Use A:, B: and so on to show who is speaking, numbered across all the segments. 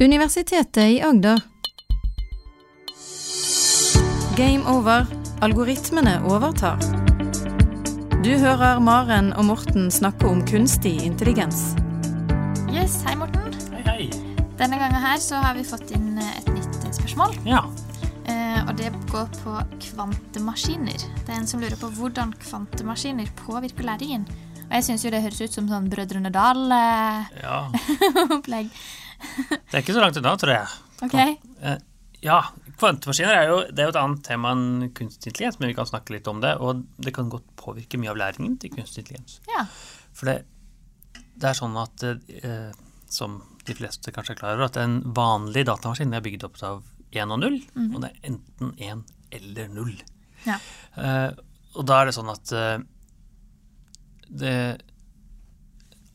A: Universitetet i Agder. Game over. Algoritmene overtar. Du hører Maren og Morten snakke om kunstig intelligens.
B: Yes, Hei, Morten.
C: Hei, hei.
B: Denne gangen her så har vi fått inn eh, et nytt eh, spørsmål.
C: Ja.
B: Eh, og det går på kvantemaskiner. Det er en som lurer på hvordan kvantemaskiner påvirker læringen. Og jeg syns jo det høres ut som sånn Brødrene Dal-opplegg.
C: ja. Det er ikke så langt unna, tror jeg.
B: ok?
C: Eh, ja, kvantemaskiner er jo, det er jo et annet tema enn kunstig intelligens, men vi kan snakke litt om det. Og det kan godt påvirke mye av læringen til kunstig intelligens.
B: Ja.
C: For det, det er sånn at, eh, som de fleste kanskje er klar over, at en vanlig datamaskin er bygd opp av 1 og 0, og det er enten 1 eller 0.
B: ja.
C: Eh, og da er det sånn at eh, det,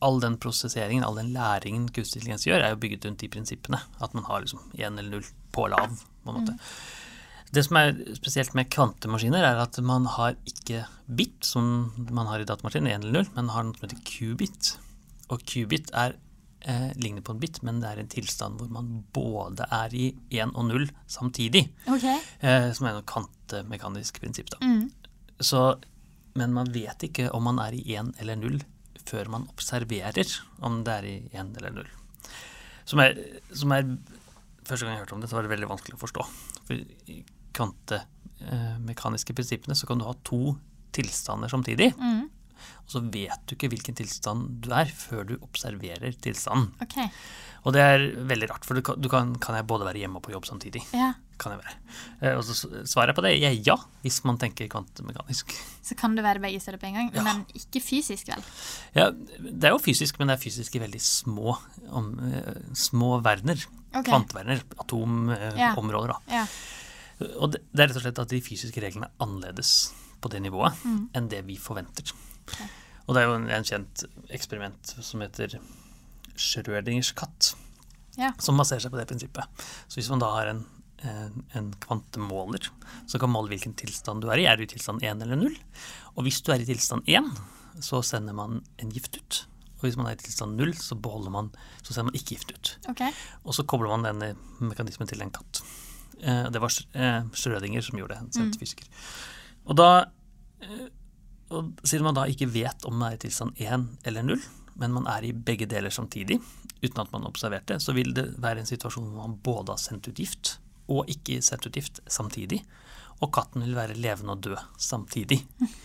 C: all den prosesseringen, all den læringen kunstig intelligens gjør, er jo bygget rundt de prinsippene. At man har liksom én eller null på lav, på en måte. Det som er spesielt med kvantemaskiner, er at man har ikke bit, som man har i datamaskinen, 1 eller 0, men har noe som heter qubit. Og qubit er, eh, ligner på en bit, men det er en tilstand hvor man både er i 1 og 0 samtidig.
B: Ok.
C: Eh, som er noe kvantemekanisk prinsipp, da.
B: Mm.
C: Så, men man vet ikke om man er i 1 eller 0 før man observerer om det er i én eller null. Som er, som er Første gang jeg hørte om det, så var det veldig vanskelig å forstå. For i kvantemekaniske prinsippene så kan du ha to tilstander samtidig.
B: Mm.
C: Og så vet du ikke hvilken tilstand du er før du observerer tilstanden.
B: Okay.
C: Og det er veldig rart, for du kan, du kan, kan jeg både være hjemme og på jobb samtidig.
B: Ja.
C: Kan jeg være. Eh, Og så svarer svaret på det er ja, hvis man tenker kvantemekanisk.
B: Så kan det være begge steder på en gang,
C: Ja.
B: men ikke fysisk, vel?
C: Ja, det er jo fysisk, men det er fysisk i veldig små, om, eh, små verdener.
B: Okay.
C: Kvanteverdener, atomområder.
B: Ja.
C: da. Og det, det er rett og slett at de fysiske reglene er annerledes på det nivået
B: Mm.
C: enn det vi forventer.
B: Okay.
C: Og det er jo en, en kjent eksperiment som heter Schrødingers katt,
B: Ja.
C: som baserer seg på det prinsippet. Så hvis man da har en, en, kvantemåler som kan måle hvilken tilstand du er i, er du i tilstand 1 eller 0? Og hvis du er i tilstand 1, så sender man en gift ut. Og hvis man er i tilstand 0, så, man, så sender man ikke gift ut.
B: Okay.
C: Og så kobler man denne mekanismen til en katt. Eh, Det var Sch- eh, Schrødinger som gjorde det, en kjent fysiker. Og da eh, og Siden man da ikke vet om man er i tilstand 1 eller 0, men man er i begge deler samtidig, uten at man har observert det, så vil det være en situasjon hvor man både har sendt ut gift og ikke sendt ut samtidig. Og katten vil være levende og død samtidig.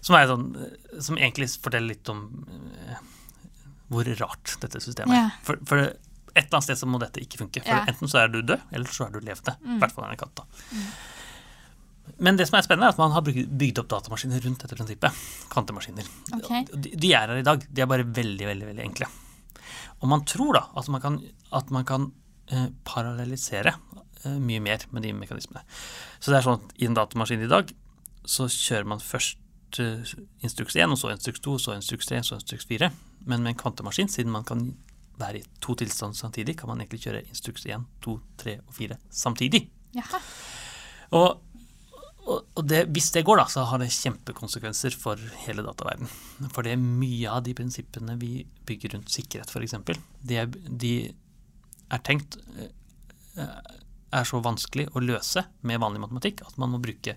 C: Som, er sånn, eh, som egentlig forteller litt om eh, hvor rart dette systemet er.
B: Yeah.
C: For, for et eller annet sted så må dette ikke funke. For
B: yeah.
C: enten så er du død, eller så er du levende. I
B: Mm.
C: hvert fall er en katt, da. Men det som er spennende, er at man har bygd opp datamaskiner rundt dette prinsippet. Kvantemaskiner.
B: Okay.
C: De, de er her i dag. De er bare veldig, veldig veldig enkle. Og man tror da at man kan, at man kan eh, parallellisere mye mer med de mekanismene. Så det er sånn at i en datamaskin i dag så kjører man først eh, instruks 1, og så instruks 2, så instruks 3, så instruks 4. Men med en kvantemaskin, siden man kan være i to tilstander samtidig, kan man egentlig kjøre instruks 1, 2, 3 og 4 samtidig.
B: Jaha.
C: Og, og, det, hvis det går, da, så har det kjempekonsekvenser for hele dataverdenen. For det er mye av de prinsippene vi bygger rundt sikkerhet, f.eks., de, de er tenkt eh, er så vanskelig å løse med vanlig matematikk at man må bruke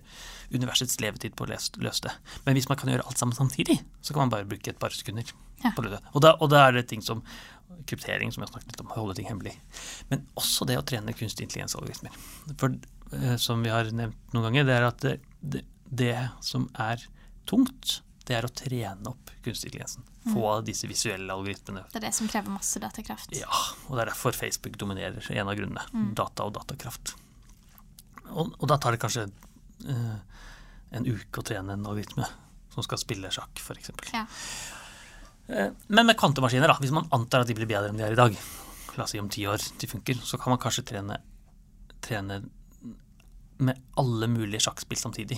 C: universets levetid på å løse det. Men hvis man kan gjøre alt sammen samtidig, så kan man bare bruke et par sekunder.
B: Ja.
C: på det. Og da, og da er det ting som kryptering, som jeg har snakket litt om, holde ting hemmelig. Men også det å trene kunstig intelligensalgoritmer. For eh, som vi har nevnt noen ganger, det er at det, det, det som er tungt, det er å trene opp kunstig intelligensen. Få disse visuelle algoritmene.
B: Det er det som krever masse datakraft.
C: Ja, og det er derfor Facebook dominerer, en av grunnene. Data og datakraft. Og, og da tar det kanskje eh, en uke å trene en algoritme som skal spille sjakk, f.eks.
B: Ja.
C: Eh, Men med kvantemaskiner, da, hvis man antar at de blir bedre enn de er i dag, la oss si om ti år de funker, så kan man kanskje trene, trene med alle mulige sjakkspill samtidig.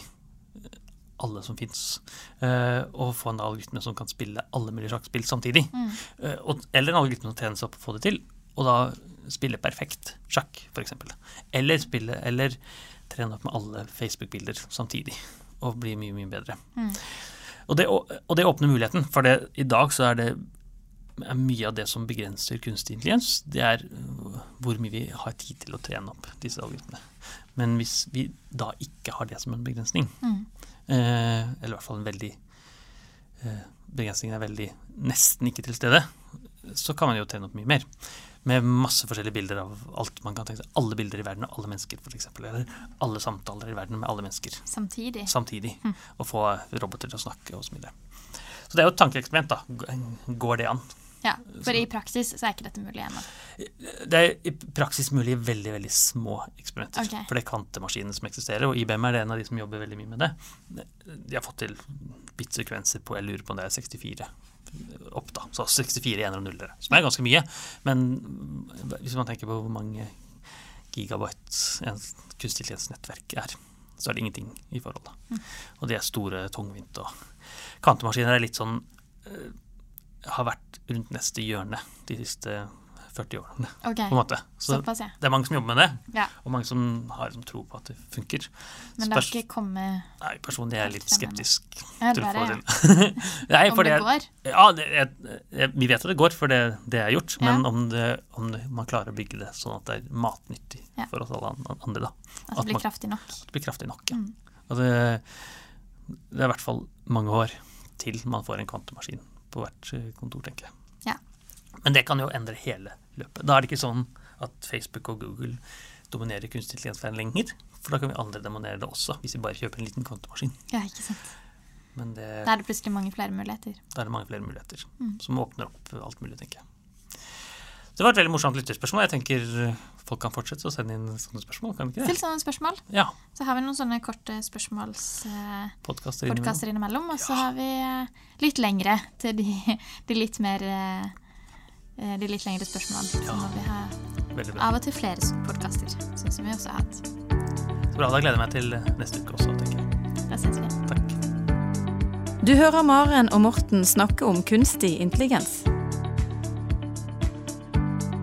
C: Alle som fins. Og få en algoritme som kan spille alle mulige sjakkspill samtidig. Eh, og- Eller en algoritme som trener seg opp og å få det til, og da spille perfekt sjakk, f.eks. Eller spille, eller trene opp med alle Facebook-bilder samtidig, og bli mye, mye bedre. Og det, og det åpner muligheten, for det, i dag så er det er mye av det som begrenser kunstig intelligens, det er øh, hvor mye vi har tid til å trene opp disse algoritmene. Men hvis vi da ikke har det som en begrensning,
B: Mm.
C: eh, eller i hvert fall en veldig eh, Begrensningen er veldig nesten ikke til stede, så kan man jo trene opp mye mer. Med masse forskjellige bilder av alt man kan tenke seg. Alle bilder i verden av alle mennesker, f.eks. Eller alle samtaler i verden med alle mennesker
B: Samtidig.
C: samtidig. Og få roboter til å snakke og så videre. Så det er jo et tankeeksperiment, da. Går det an?
B: Ja, For i praksis så er ikke dette mulig ennå.
C: Det er i praksis mulig i veldig veldig små eksperimenter.
B: Okay.
C: For det er kvantemaskinene som eksisterer, og IBM er det en av de som jobber veldig mye med det. De har fått til bitsekvenser på jeg lurer på om det er 64 opp, da. Så 64 ener og nullere, som er ganske mye. Men hvis man tenker på hvor mange gigabyte en kunstig intelligens-nettverk er, så er det ingenting i forhold. da. Og de er store, tungvinte og Kvantemaskiner er litt sånn eh, Har vært rundt neste hjørne de siste 40 årene,
B: Okay.
C: på en måte. Så
B: såpass, ja.
C: det er mange som jobber med det,
B: ja.
C: og mange som har liksom tro på at det funker.
B: Men det har ikke kommet
C: Nei, personlig er jeg litt skeptisk.
B: Ja,
C: til
B: det det,
C: til. Nei,
B: om det går.
C: ja, det, jeg, jeg, vi vet at det går, for det, det er gjort. Men om, det, om man klarer å bygge det sånn at det er matnyttig
B: Ja.
C: for oss alle andre, da.
B: At
C: At
B: det blir
C: man-
B: kraftig nok.
C: At Det blir kraftig nok. Ja.
B: Mm.
C: Det, det er i hvert fall mange år til man får en kvantemaskin på hvert eh, kontor, tenker jeg.
B: Ja.
C: Men det kan jo endre hele løpet. Da er det ikke sånn at Facebook og Google dominerer kunstig intelligens lenger. For da kan vi andre demonere det også, hvis vi bare kjøper en liten kvantemaskin.
B: Ja, ikke sant.
C: Men det,
B: Da er det plutselig mange flere muligheter.
C: da er det mange flere muligheter
B: Mm.
C: som åpner opp alt mulig, tenker jeg. Det var et veldig morsomt lytterspørsmål. Jeg tenker folk kan fortsette å sende inn sånne spørsmål, kan de ikke
B: Still
C: det?
B: sånne spørsmål.
C: Ja.
B: Så har vi noen sånne korte spørsmålspodkaster
C: eh, innimellom.
B: innimellom. Og så har vi eh, litt lengre til de, de litt mer eh, eh, De litt lengre spørsmålene. Så må vi ha
C: Veldig bra.
B: av og til flere podkaster, sånn som vi også har hatt.
C: Så bra. Da gleder jeg meg til neste uke også, tenker jeg.
B: Da ses vi.
C: Takk.
A: Du hører Maren og Morten snakke om kunstig intelligens.